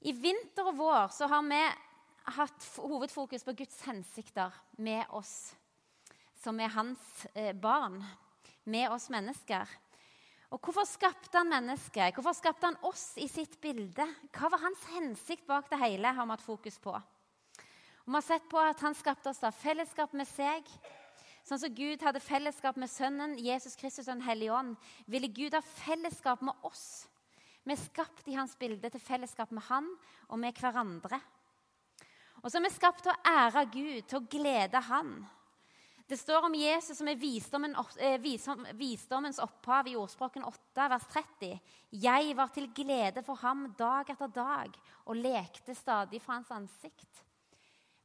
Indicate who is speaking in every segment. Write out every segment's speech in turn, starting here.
Speaker 1: I vinter og vår så har vi hatt hovedfokus på Guds hensikter med oss som er hans eh, barn, med oss mennesker. Og Hvorfor skapte han mennesket? Hvorfor skapte han oss i sitt bilde? Hva var hans hensikt bak det hele? har vi hatt fokus på. Og Vi har sett på at han skapte oss av fellesskap med seg. Sånn som Gud hadde fellesskap med Sønnen, Jesus Kristus og Den hellige ånd, ville Gud ha fellesskap med oss. Vi er skapt i hans bilde til fellesskap med han og med hverandre. Og så er vi skapt til å ære Gud, til å glede Han. Det står om Jesus som er visdommen, eh, visdommens opphav i ordspråken 8, vers 30. Jeg var til glede for ham dag etter dag og lekte stadig for hans ansikt.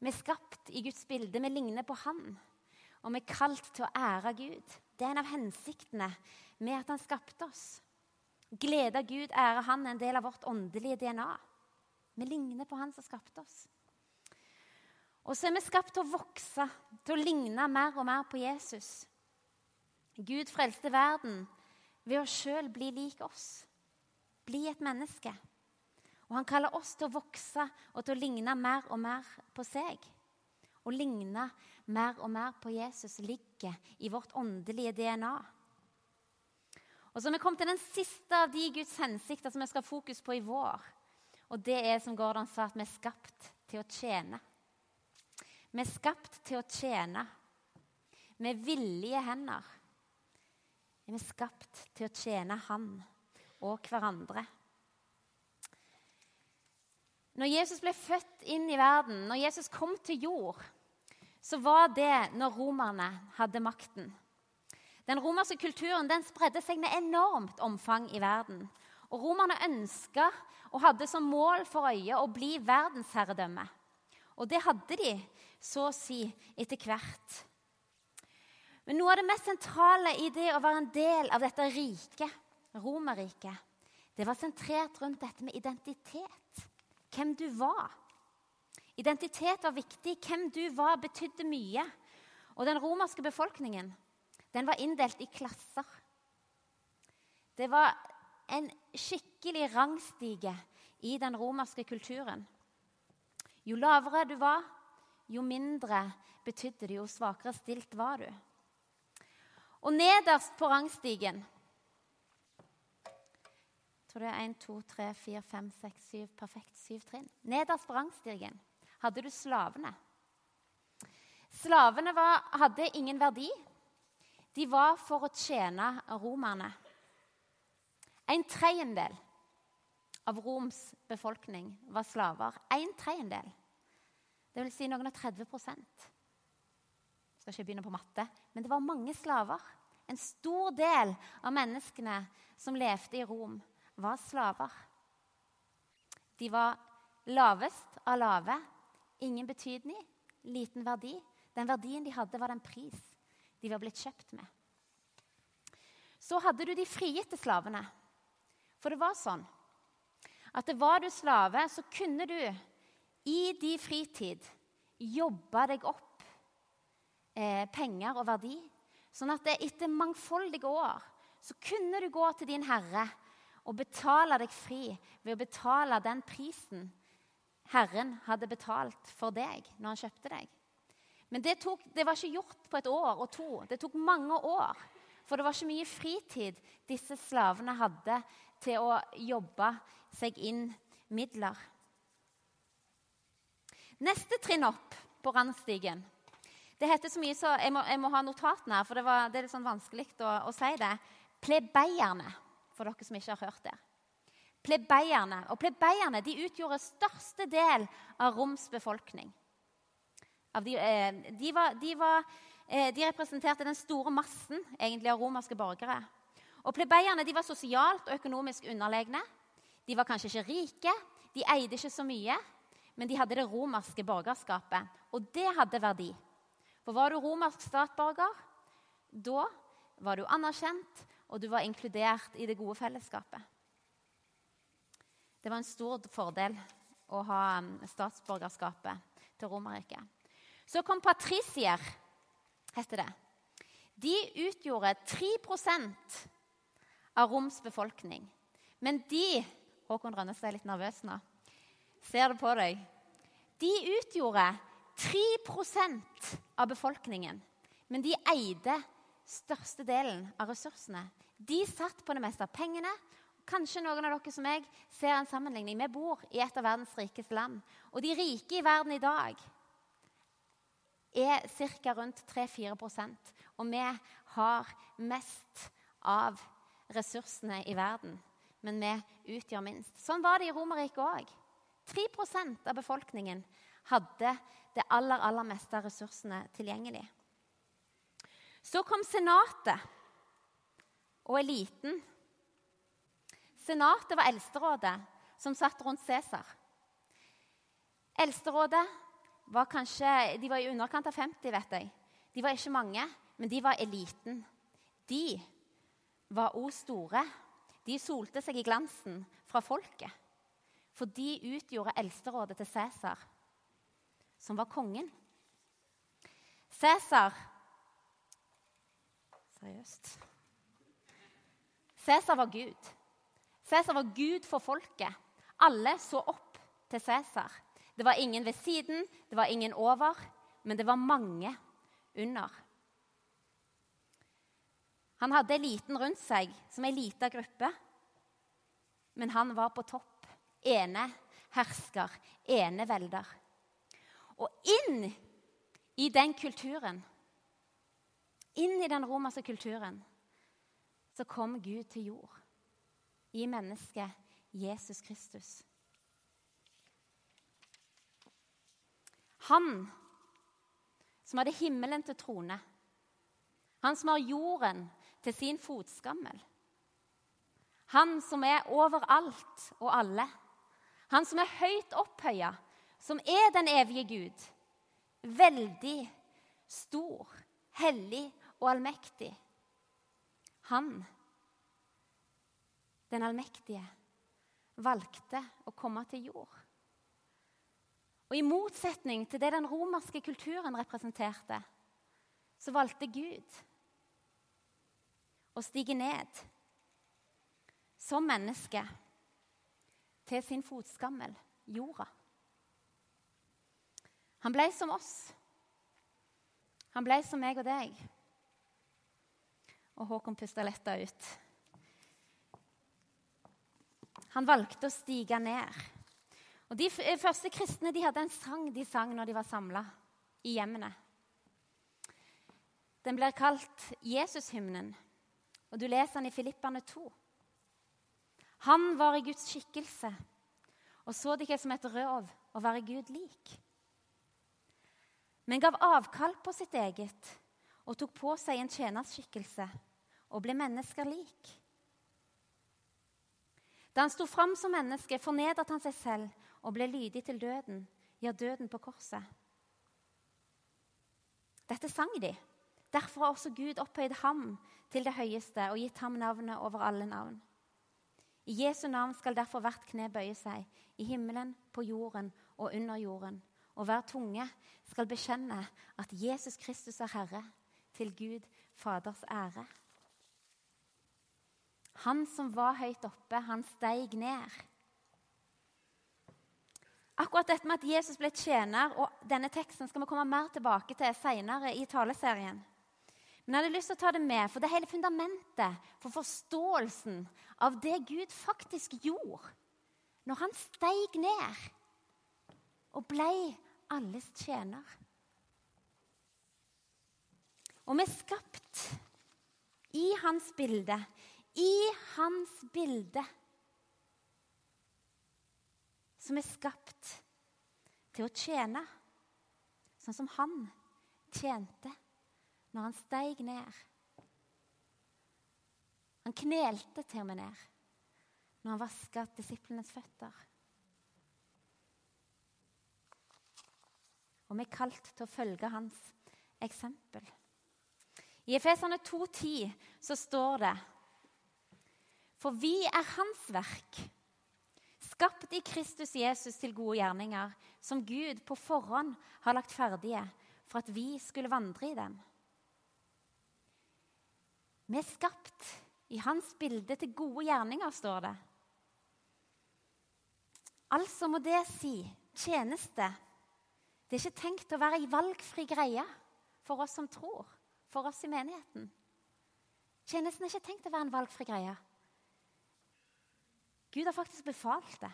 Speaker 1: Vi er skapt i Guds bilde, vi ligner på Han. Og vi er kalt til å ære Gud. Det er en av hensiktene med at Han skapte oss. Glede Gud, ære Han, er en del av vårt åndelige DNA. Vi ligner på Han som skapte oss. Og så er vi skapt til å vokse, til å ligne mer og mer på Jesus. Gud frelste verden ved å sjøl bli lik oss. Bli et menneske. Og han kaller oss til å vokse og til å ligne mer og mer på seg. Å ligne mer og mer på Jesus ligger i vårt åndelige DNA. Og så har vi kommet til den siste av de Guds hensikter som vi skal ha fokus på i vår. Og det er som Gordon sa, at vi er skapt til å tjene. Vi er skapt til å tjene med villige hender. Vi er skapt til å tjene Han og hverandre. Når Jesus ble født inn i verden, når Jesus kom til jord, så var det når romerne hadde makten. Den romerske kulturen den spredde seg med enormt omfang i verden. Og Romerne ønska og hadde som mål for øye å bli verdensherredømme. Og det hadde de så å si etter hvert. Men noe av det mest sentrale i det å være en del av dette riket, Romerriket, det var sentrert rundt dette med identitet. Hvem du var. Identitet var viktig. Hvem du var, betydde mye. Og den romerske befolkningen den var inndelt i klasser. Det var en skikkelig rangstige i den romerske kulturen. Jo lavere du var, jo mindre betydde det, jo svakere stilt var du. Og nederst på rangstigen Jeg tror det er 1, 2, 3, 4, 5, 6, 7 Perfekt syv trinn. Nederst på rangstigen hadde du slavene. Slavene var, hadde ingen verdi. De var for å tjene romerne. En tredjedel av Roms befolkning var slaver. En tredjedel. Det vil si noen av 30 Jeg skal ikke begynne på matte, men det var mange slaver. En stor del av menneskene som levde i Rom, var slaver. De var lavest av lave. Ingen betydning, liten verdi. Den verdien de hadde, var den pris de var blitt kjøpt med. Så hadde du de frigitte slavene. For det var sånn at det var du slave, så kunne du i din fritid jobbe deg opp eh, penger og verdi. Sånn at etter mangfoldige år så kunne du gå til din herre og betale deg fri ved å betale den prisen Herren hadde betalt for deg når han kjøpte deg. Men det, tok, det var ikke gjort på et år og to. Det tok mange år. For det var ikke mye fritid disse slavene hadde til å jobbe seg inn midler. Neste trinn opp på randstigen Det heter så mye så Jeg må, jeg må ha notatene her, for det, var, det er litt sånn vanskelig å, å, si det. Plebeierne, for dere som ikke har hørt det. Plebeierne. Og plebeierne de utgjorde største del av Roms befolkning. De, eh, de, var, de, var, eh, de, representerte den store massen egentlig av romerske borgere. Og Plebeierne var sosialt og økonomisk underlegne. De var kanskje ikke rike, de eide ikke så mye men de hadde det romerske borgerskapet. Og det hadde verdi. For var du romersk statsborger, da var du anerkjent, og du var inkludert i det gode fellesskapet. Det var en stor fordel å ha um, statsborgerskapet til Romerriket. Så kom patrisier, heter det. De utgjorde 3% av Roms befolkning. Men de Håkon Rønnestad er litt nervøs nå. ser det på deg. De utgjorde 3% av befolkningen, men de eide størstedelen av ressursene. De satt på det meste av pengene. Kanskje noen av dere som meg ser en sammenligning. Vi bor i et av verdens rikeste land. Og de rike i verden i dag er ca. rundt 3-4% Og vi har mest av ressursene i verden, men vi utgjør minst. Sånn var det i Romerriket òg. 3 av befolkningen hadde det aller, aller meste av ressursene tilgjengelig. Så kom Senatet og eliten. Senatet var eldsterådet som satt rundt Cæsar. Eldsterådet var kanskje De var i underkant av 50, vet jeg. De var ikke mange, men de var eliten. De var òg store. De solte seg i glansen fra folket. For de utgjorde eldsterådet til Cæsar, som var kongen. Cæsar Seriøst. Cæsar var Gud. Cæsar var Gud for folket. Alle så opp til Cæsar. Det var ingen ved siden, det var ingen over, men det var mange under. Han hadde eliten rundt seg som ei lita gruppe, men han var på topp. Ene hersker, enevelder. Og inn i den kulturen, inn i den romerske kulturen, så kom Gud til jord i mennesket Jesus Kristus. Han som hadde himmelen til trone. Han som har jorden til sin fotskammel. Han som er overalt og alle. Han som er høyt opphøya, som er den evige Gud. Veldig stor, hellig og allmektig. Han, den allmektige, valgte å komme til jord. Og I motsetning til det den romerske kulturen representerte, så valgte Gud å stige ned som menneske til sin fotskammel, jorda. Han ble som oss. Han ble som meg og deg. Og Håkon pusta letta ut. Han valgte å stige ned og De eh, første kristne de hadde en sang de sang når de var samla i hjemmene. Den blir kalt Jesushymnen, og du leser den i Filippane 2. Han var i Guds skikkelse og så det ikke som et røv å være Gud lik. Men gav avkall på sitt eget og tok på seg en tjenerskikkelse og ble mennesker lik. Da han sto fram som menneske, fornedret han seg selv og ble lydig til døden, ja, døden på korset. Dette sang de. Derfor har også Gud opphøyd ham til det høyeste og gitt ham navnet over alle navn. I Jesu navn skal derfor hvert kne bøye seg, i himmelen, på jorden og under jorden. Og hver tunge skal bekjenne at Jesus Kristus er Herre, til Gud Faders ære. Han som var høyt oppe, han steig ned Akkurat dette med at Jesus ble tjener, og denne teksten skal vi komme mer tilbake til senere i taleserien. Men jeg hadde lyst til å ta det med, for det er hele fundamentet for forståelsen av det Gud faktisk gjorde når han steig ned og ble alles tjener. Og vi er skapt i hans bilde. I hans bilde som er skapt til å tjene, sånn som han tjente når han steig ned. Han knelte til og med ned når han vaska disiplenes føtter. Og vi er kalt til å følge hans eksempel. I Efesene 2,10 så står det For vi er hans verk skapt i Kristus Jesus til gode gjerninger, som Gud på forhånd har lagt ferdige for at vi skulle vandre i dem. Vi er skapt i hans bilde til gode gjerninger, står det. Altså må det si tjeneste. Det er ikke tenkt å være ei valgfri greie for oss som tror, for oss i menigheten. Tjenesten er ikke tenkt å være en valgfri greie. Gud har faktisk befalt det.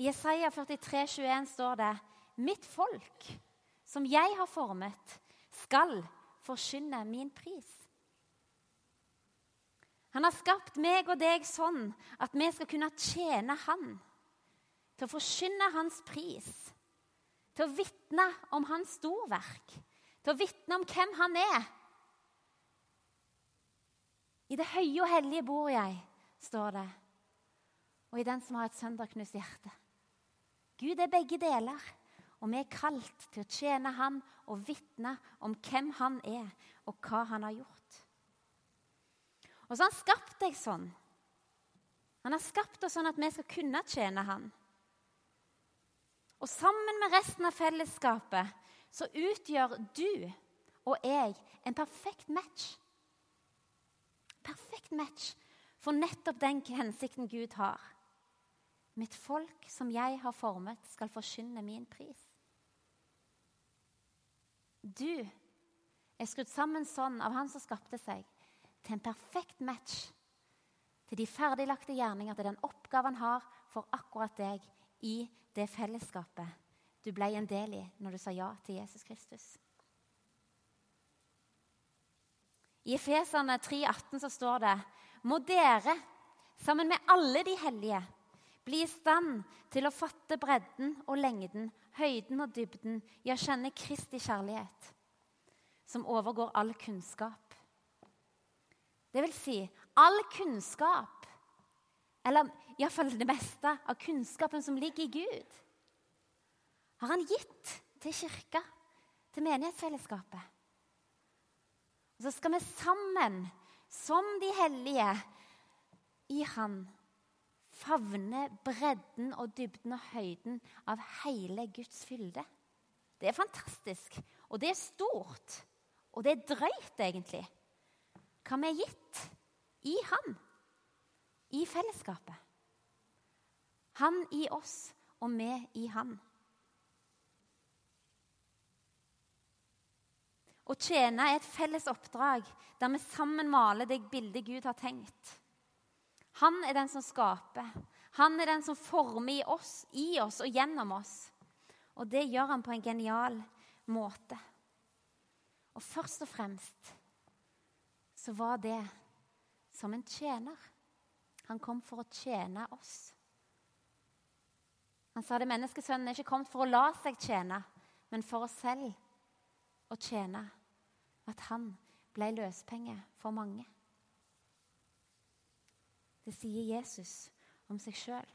Speaker 1: I Isaiah 43, 21 står det Mitt folk, som jeg har formet, skal forkynne min pris. Han har skapt meg og deg sånn at vi skal kunne tjene Han. Til å forkynne Hans pris. Til å vitne om Hans storverk. Til å vitne om hvem Han er. I det høye og hellige bor jeg, står det. Og i den som har et sønderknust hjerte. Gud er begge deler. Og vi er kalt til å tjene Han og vitne om hvem Han er, og hva Han har gjort. Og så har Han skapt deg sånn. Han har skapt oss sånn at vi skal kunne tjene Han. Og sammen med resten av fellesskapet så utgjør du og jeg en perfekt match. Perfekt match for nettopp den hensikten Gud har. Mitt folk som jeg har formet, skal forkynne min pris. Du er skrudd sammen sånn av Han som skapte seg, til en perfekt match til de ferdiglagte gjerninger, til den oppgaven han har for akkurat deg i det fellesskapet du ble en del i når du sa ja til Jesus Kristus. I Efeserne 3,18 så står det Må dere, sammen med alle de hellige, bli i stand til å fatte bredden og lengden, høyden og dybden, ja, kjenne Kristi kjærlighet, som overgår all kunnskap. Det vil si all kunnskap, eller iallfall det meste av kunnskapen som ligger i Gud, har han gitt til kirka, til menighetsfellesskapet. Og så skal vi sammen, som de hellige, i Han favne bredden og dybden og høyden av hele Guds fylde. Det er fantastisk, og det er stort, og det er drøyt, egentlig. Hva vi er gitt i Han, i fellesskapet. Han i oss, og vi i Han. Å tjene er et felles oppdrag der vi sammen maler det bildet Gud har tenkt. Han er den som skaper. Han er den som former i oss, i oss og gjennom oss. Og det gjør han på en genial måte. Og først og fremst så var det som en tjener. Han kom for å tjene oss. Han sa det menneskesønnen er ikke kommet for å la seg tjene, men for oss selv å tjene. At han ble løspenge for mange. Det sier Jesus om seg sjøl.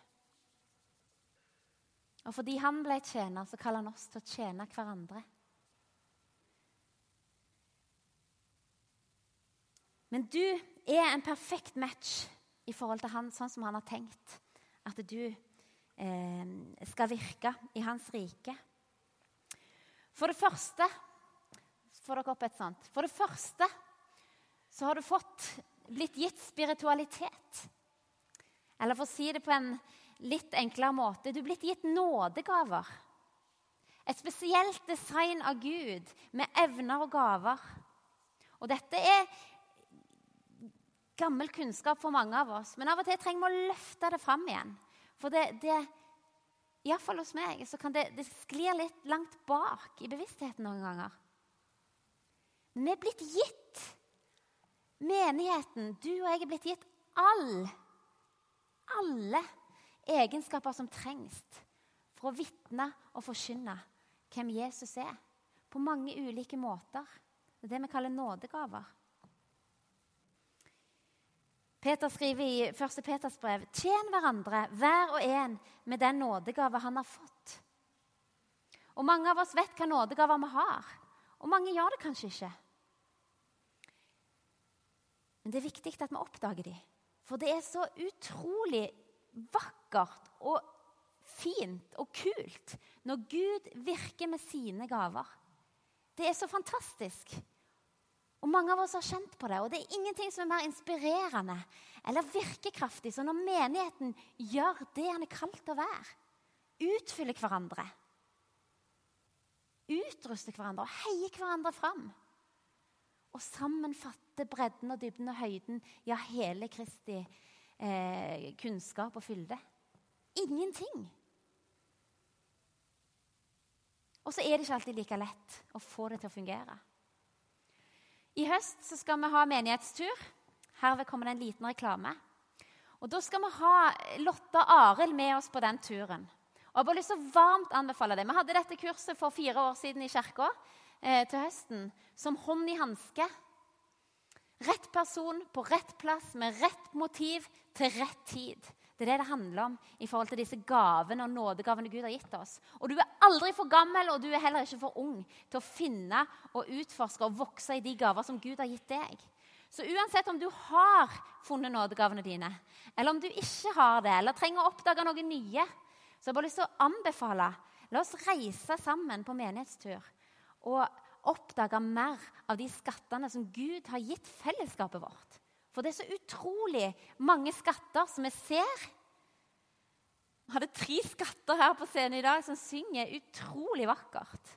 Speaker 1: Og fordi han ble tjener, så kaller han oss til å tjene hverandre. Men du er en perfekt match i forhold til han, sånn som han har tenkt at du eh, skal virke i hans rike. For det første får dere opp et sånt. For det første så har du fått, blitt gitt spiritualitet. Eller for å si det på en litt enklere måte du er blitt gitt nådegaver. Et spesielt design av Gud med evner og gaver. Og dette er gammel kunnskap for mange av oss, men av og til trenger vi å løfte det fram igjen. For det, det Iallfall hos meg så kan det, det sklir litt langt bak i bevisstheten noen ganger. Vi er blitt gitt menigheten, du og jeg er blitt gitt all alle egenskaper som trengs for å vitne og forkynne hvem Jesus er. På mange ulike måter. Det er det vi kaller nådegaver. Peter skriver i 1. Peters brev.: Tjen hverandre, hver og en, med den nådegave han har fått. Og Mange av oss vet hva nådegaver vi har, og mange gjør det kanskje ikke. Men det er viktig at vi oppdager dem. For det er så utrolig vakkert og fint og kult når Gud virker med sine gaver. Det er så fantastisk. Og Mange av oss har kjent på det. og Det er ingenting som er mer inspirerende eller virkekraftig som når menigheten gjør det han er kalt å være. Utfyller hverandre. Utruster hverandre og heier hverandre fram. Og sammenfatte bredden og dybden og høyden, ja, hele Kristi eh, kunnskap og fylde. Ingenting. Og så er det ikke alltid like lett å få det til å fungere. I høst skal vi ha menighetstur. Herved kommer det en liten reklame. Og Da skal vi ha Lotta Arild med oss på den turen. Og Jeg har bare lyst til å varmt anbefale det. Vi hadde dette kurset for fire år siden i kirka eh, til høsten. Som hånd i hanske. Rett person på rett plass med rett motiv til rett tid. Det er det det handler om i forhold til disse gavene og nådegavene Gud har gitt oss. Og Du er aldri for gammel og du er heller ikke for ung til å finne og utforske og vokse i de gaver som Gud har gitt deg. Så uansett om du har funnet nådegavene dine, eller om du ikke har det, eller trenger å oppdage noe nye, så har jeg bare lyst til å anbefale la oss reise sammen på menighetstur og oppdage mer av de skattene som Gud har gitt fellesskapet vårt. For det er så utrolig mange skatter som vi ser. Vi hadde tre skatter her på scenen i dag som synger utrolig vakkert.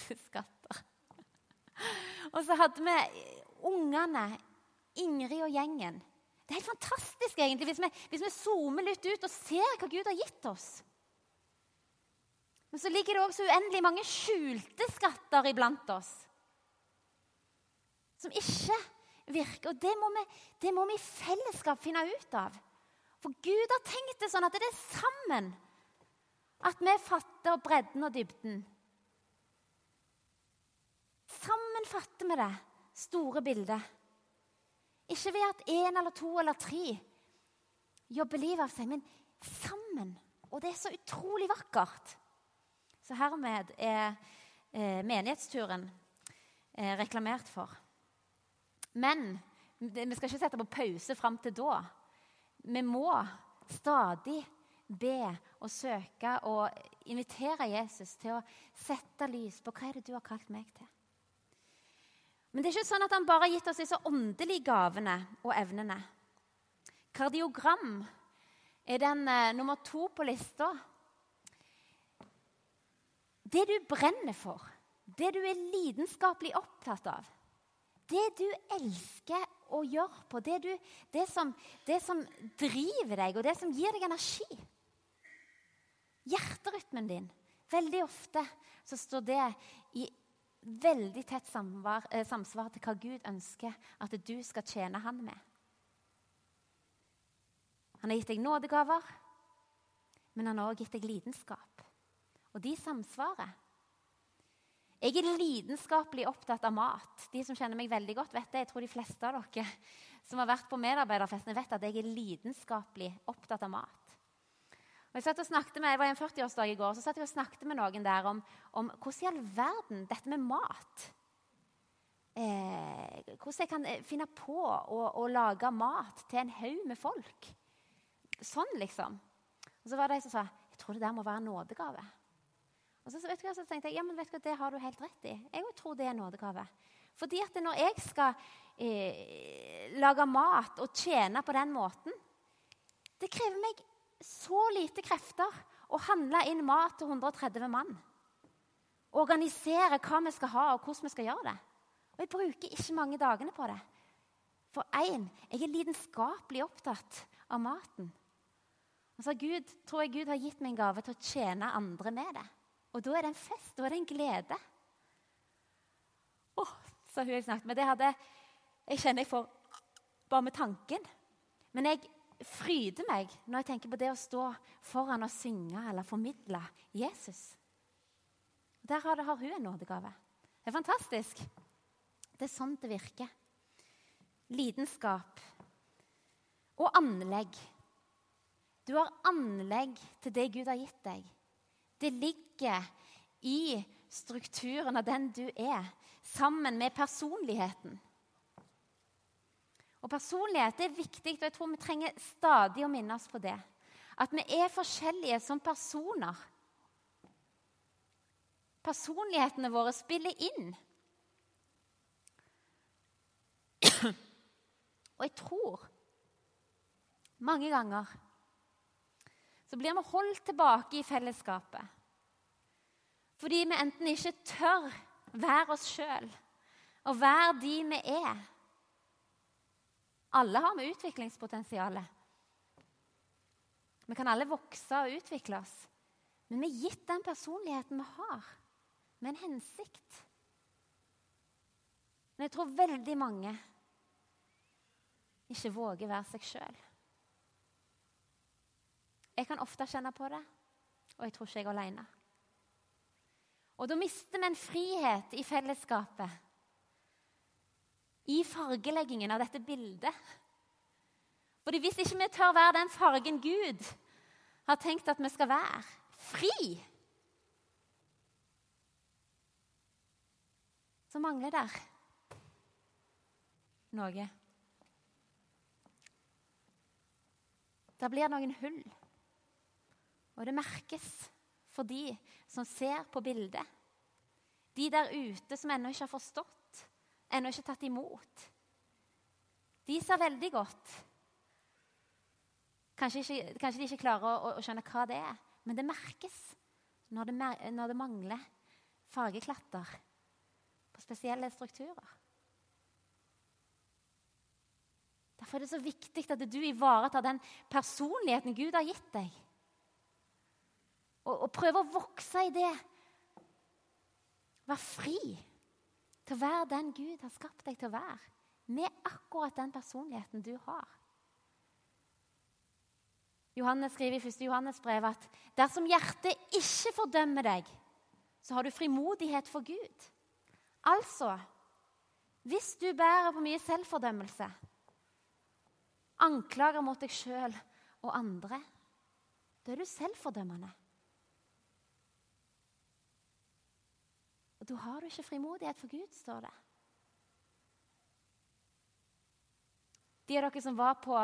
Speaker 1: Skatter. Og så hadde vi ungene, Ingrid og gjengen. Det er helt fantastisk egentlig, hvis vi, hvis vi zoomer litt ut og ser hva Gud har gitt oss. Men så ligger det også uendelig mange skjulte skatter iblant oss. Som ikke virker. Og det må, vi, det må vi i fellesskap finne ut av. For Gud har tenkt det sånn at det er sammen at vi fatter bredden og dybden. Sammen fatter vi det store bildet. Ikke ved at én eller to eller tre jobber livet av seg, men sammen. Og det er så utrolig vakkert. Så hermed er eh, menighetsturen eh, reklamert for. Men vi skal ikke sette på pause fram til da. Vi må stadig be og søke og invitere Jesus til å sette lys på hva er det du har kalt meg til. Men det er ikke sånn at han bare har gitt oss disse åndelige gavene og evnene. Kardiogram er den eh, nummer to på lista. Det du brenner for, det du er lidenskapelig opptatt av, det du elsker å gjøre på, det, du, det, som, det, som, driver deg, og det som gir deg energi. Hjerterytmen din. Veldig ofte så står det i veldig tett samvar, eh, samsvar til hva Gud ønsker at du skal tjene Han med. Han har gitt deg nådegaver, men han har også gitt deg lidenskap. Og de samsvarer. Jeg er lidenskapelig opptatt av mat. De som kjenner meg veldig godt, vet det. Jeg tror de fleste av dere som har vært på medarbeiderfestene, vet at jeg er lidenskapelig opptatt av mat. Og jeg satt og snakket med, jeg var en 40-årsdag i går, så satt jeg og snakket med noen der om, om hvordan i all verden dette med mat eh, Hvordan jeg kan eh, finne på å, å lage mat til en haug med folk. Sånn, liksom. Og så var det ei som sa jeg tror det der må være en nådegave. Og så, vet du hva, så tenkte jeg ja, men vet du hva, det har du helt rett i. Jeg tror det er nådegave. Fordi at når jeg skal eh, lage mat og tjene på den måten Det krever meg så lite krefter å handle inn mat til 130 mann. Organisere hva vi skal ha, og hvordan vi skal gjøre det. Og jeg bruker ikke mange dagene på det. For én, jeg er lidenskapelig opptatt av maten. Og så Gud, tror jeg Gud har gitt meg en gave til å tjene andre med det. Og da er det en fest, da er det en glede. Å, sa hun jeg snakket med. Det hadde Jeg kjenner jeg får bare med tanken. Men jeg fryder meg når jeg tenker på det å stå foran og synge eller formidle Jesus. Der har, det, har hun en nådegave. Det er fantastisk. Det er sånn det virker. Lidenskap og anlegg. Du har anlegg til det Gud har gitt deg. Det ligger i strukturen av den du er, sammen med personligheten. Og Personlighet er viktig, og jeg tror vi trenger stadig å minne oss på det. At vi er forskjellige som personer. Personlighetene våre spiller inn. Og jeg tror mange ganger så blir vi holdt tilbake i fellesskapet. Fordi vi enten ikke tør være oss sjøl og være de vi er. Alle har vi utviklingspotensial. Vi kan alle vokse og utvikle oss. Men vi er gitt den personligheten vi har, med en hensikt. Men jeg tror veldig mange ikke våger være seg sjøl. Jeg kan ofte kjenne på det, og jeg tror ikke jeg er alene. Og da mister vi en frihet i fellesskapet. I fargeleggingen av dette bildet. Fordi Hvis ikke vi tør være den fargen Gud har tenkt at vi skal være fri Så mangler der noe. Det blir noen hull. Og det merkes for de som ser på bildet. De der ute som ennå ikke har forstått, ennå ikke tatt imot. De ser veldig godt. Kanskje, ikke, kanskje de ikke klarer å, å, skjønne hva det er, men det merkes når det, når det mangler fargeklatter på spesielle strukturer. Derfor er det så viktig at du ivaretar den personligheten Gud har gitt deg. Og, og prøve å vokse i det. Vær fri til å være den Gud har skapt deg til å være. Med akkurat den personligheten du har. Johannes skriver i 1. Johannes brev at dersom hjertet ikke fordømmer deg, så har du frimodighet for Gud. Altså, hvis du bærer på mye selvfordømmelse, anklager mot deg sjøl og andre, da er du selvfordømmende. Og da har du ikke frimodighet for Gud, står det. De av dere som var på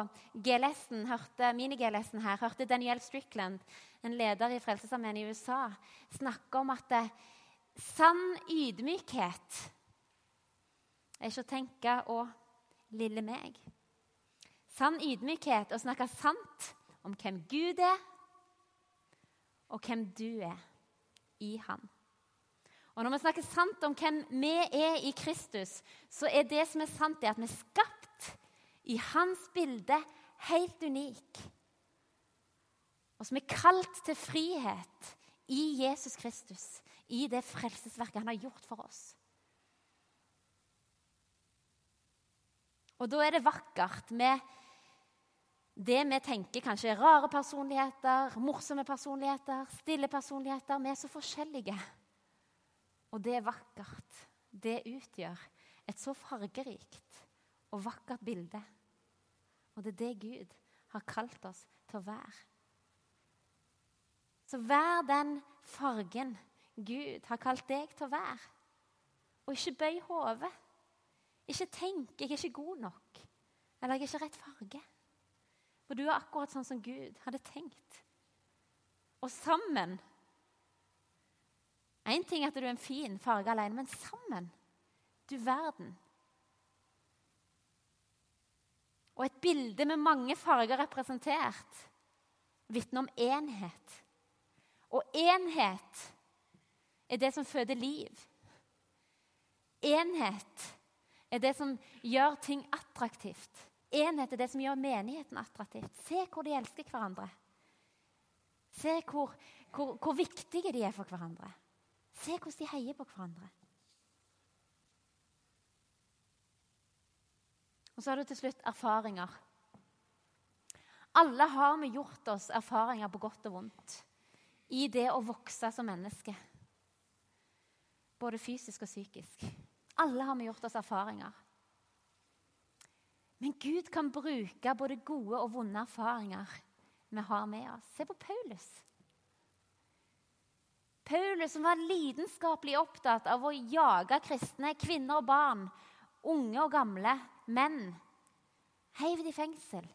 Speaker 1: GLS-en, hørte mini-GLS-en her, hørte Daniel Strickland, en leder i Frelsesarmeen i USA, snakke om at det, sann ydmykhet er ikke å tenke 'Å, lille meg'. Sann ydmykhet å snakke sant om hvem Gud er, og hvem du er i Han. Og Når vi snakker sant om hvem vi er i Kristus, så er det som er sant, det at vi er skapt i Hans bilde, helt unik. Og som er kalt til frihet i Jesus Kristus, i det frelsesverket han har gjort for oss. Og da er det vakkert med det vi tenker kanskje er rare personligheter, morsomme personligheter, stille personligheter. Vi er så forskjellige. Og det er vakkert. Det utgjør et så fargerikt og vakkert bilde. Og det er det Gud har kalt oss til å være. Så vær den fargen Gud har kalt deg til å være. Og ikke bøy hodet. Ikke tenk 'jeg er ikke god nok', eller 'jeg er ikke rett farge'. For du er akkurat sånn som Gud hadde tenkt. Og sammen Én ting er at du er en fin farge alene, men sammen Du verden. Og et bilde med mange farger representert vitner om enhet. Og enhet er det som føder liv. Enhet er det som gjør ting attraktivt. Enhet er det som gjør menigheten attraktivt. Se hvor de elsker hverandre. Se hvor, hvor, hvor viktige de er for hverandre. Se hvordan de heier på hverandre. Og så har du til slutt erfaringer. Alle har vi gjort oss erfaringer på godt og vondt i det å vokse som menneske. Både fysisk og psykisk. Alle har vi gjort oss erfaringer. Men Gud kan bruke både gode og vonde erfaringer vi har med oss. Se på Paulus. Paulus som var lidenskapelig opptatt av å jage kristne, kvinner og barn, unge og gamle, menn. Heiv de i fengsel.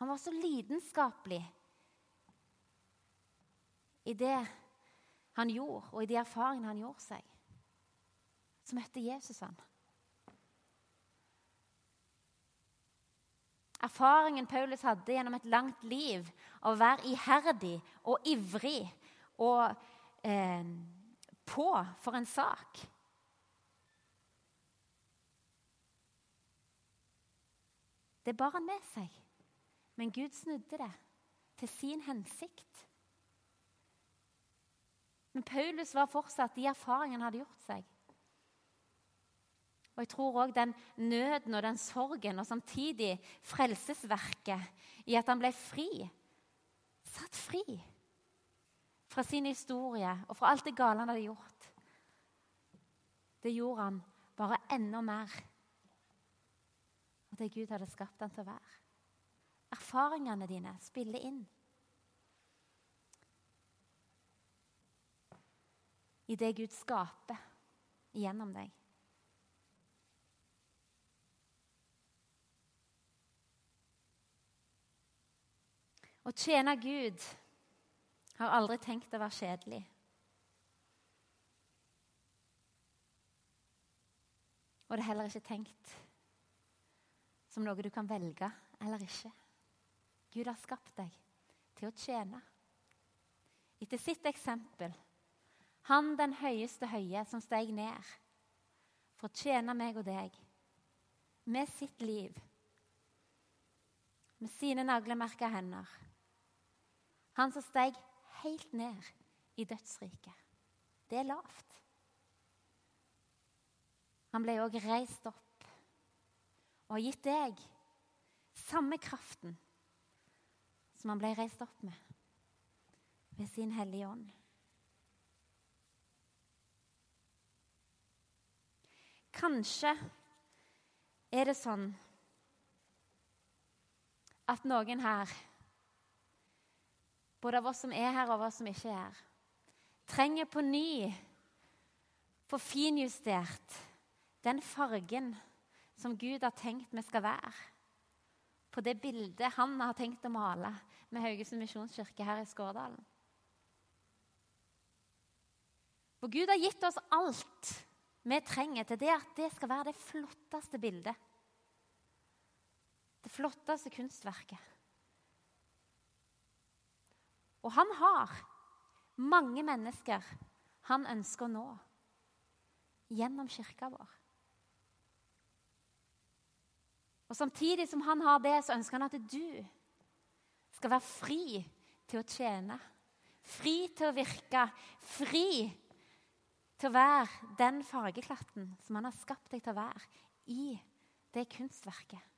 Speaker 1: Han var så lidenskapelig i det han gjorde, og i de erfaringene han gjorde seg. Så møtte Jesus han. Erfaringen Paulus hadde gjennom et langt liv av å være iherdig og ivrig og eh, på for en sak. Det bar han med seg, men Gud snudde det til sin hensikt. Men Paulus var fortsatt de erfaringene han hadde gjort seg. Og jeg tror òg den nøden og den sorgen og samtidig frelsesverket i at han ble fri, satt fri fra sin historie og fra alt det gale han hadde gjort. Det gjorde han bare enda mer av det Gud hadde skapt han til å være. Erfaringene dine spiller inn. I det Gud skaper gjennom deg. Å tjene Gud har aldri tenkt å være kjedelig. Og det er heller ikke tenkt som noe du kan velge eller ikke. Gud har skapt deg til å tjene. Etter sitt eksempel, han den høyeste høye som steg ned for å tjene meg og deg med sitt liv, med sine naglemerka hender. Han som steg helt ned i dødsriket. Det er lavt. Han ble òg reist opp og har gitt deg samme kraften som han ble reist opp med ved sin Hellige Ånd. Kanskje er det sånn at noen her, både av oss som er her og av oss som ikke er her, trenger på ny få finjustert den fargen som Gud har tenkt vi skal være. På det bildet han har tenkt å male med Haugesund misjonskirke her i Skårdalen. For Gud har gitt oss alt vi trenger til det at det skal være det flotteste bildet. Det flotteste kunstverket. Og han har mange mennesker han ønsker å nå gjennom kirka vår. Og Samtidig som han har det, så ønsker han at du skal være fri til å tjene. Fri til å virke. Fri til å være den fargeklatten som han har skapt deg til å være i det kunstverket.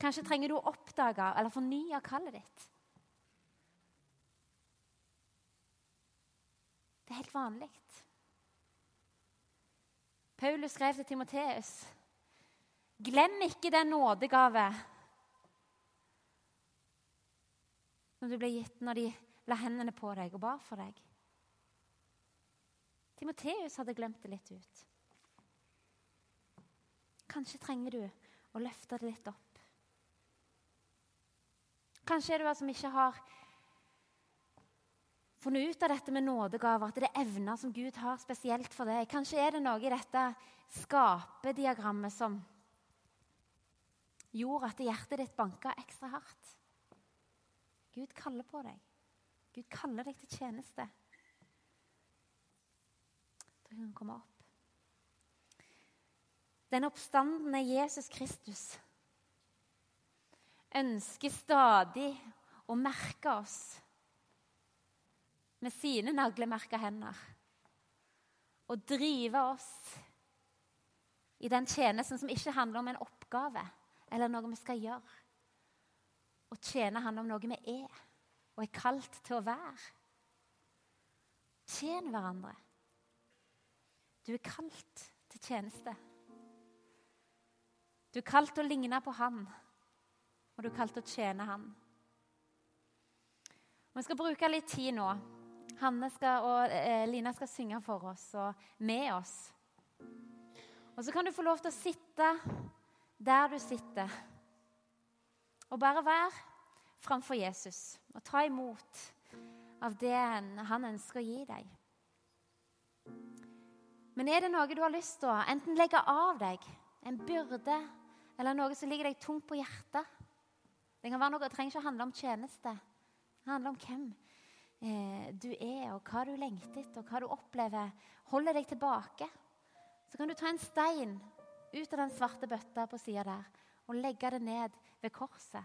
Speaker 1: Kanskje trenger du å oppdage eller fornye kallet ditt. Det er helt vanlig. Paulus skrev til Timoteus.: Glem ikke den nådegave som du ble gitt når de la hendene på deg og ba for deg. Timoteus hadde glemt det litt ut. Kanskje trenger du å løfte det litt opp. Kanskje er det du som ikke har funnet ut av dette med nådegaver, at det er evner som Gud har spesielt for deg. Kanskje er det noe i dette skapediagrammet som gjorde at hjertet ditt banka ekstra hardt. Gud kaller på deg. Gud kaller deg til tjeneste. Da kan komme opp. Den oppstandende Jesus Kristus ønsker stadig å merke oss med sine naglemerka hender. Og drive oss i den tjenesten som ikke handler om en oppgave eller noe vi skal gjøre. Å tjene handler om noe vi er og er kalt til å være. Tjen hverandre. Du er kalt til tjeneste. Du er kalt til å ligne på Han, og du er kalt til å tjene Han. Vi skal bruke litt tid nå. Hanne skal, og eh, Lina skal synge for oss og med oss. Og så kan du få lov til å sitte der du sitter, og bare være framfor Jesus og ta imot av det han ønsker å gi deg. Men er det noe du har lyst til å enten legge av deg, en byrde, eller noe som ligger deg tungt på hjertet? Det kan være noe, det trenger ikke handle om tjeneste. Det handler om hvem eh, du er, og hva du lengter etter, og hva du opplever holder deg tilbake. Så kan du ta en stein ut av den svarte bøtta på sida der og legge det ned ved korset.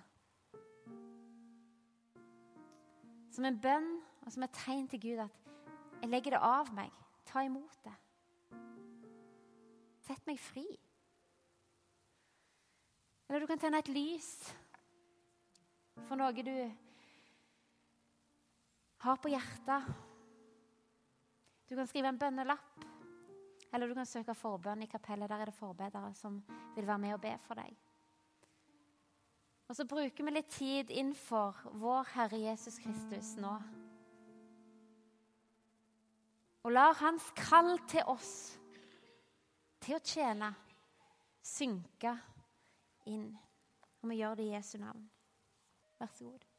Speaker 1: Som en bønn og som et tegn til Gud at jeg legger det av meg. Ta imot det. Sett meg fri. Eller du kan tenne et lys for noe du har på hjertet. Du kan skrive en bønnelapp, eller du kan søke forbønn i kapellet. Der er det forbedere som vil være med og be for deg. Og så bruker vi litt tid innenfor vår Herre Jesus Kristus nå. Og lar Hans kall til oss, til å tjene, synke inn. Og vi gjør det i Jesu navn. Vær så god.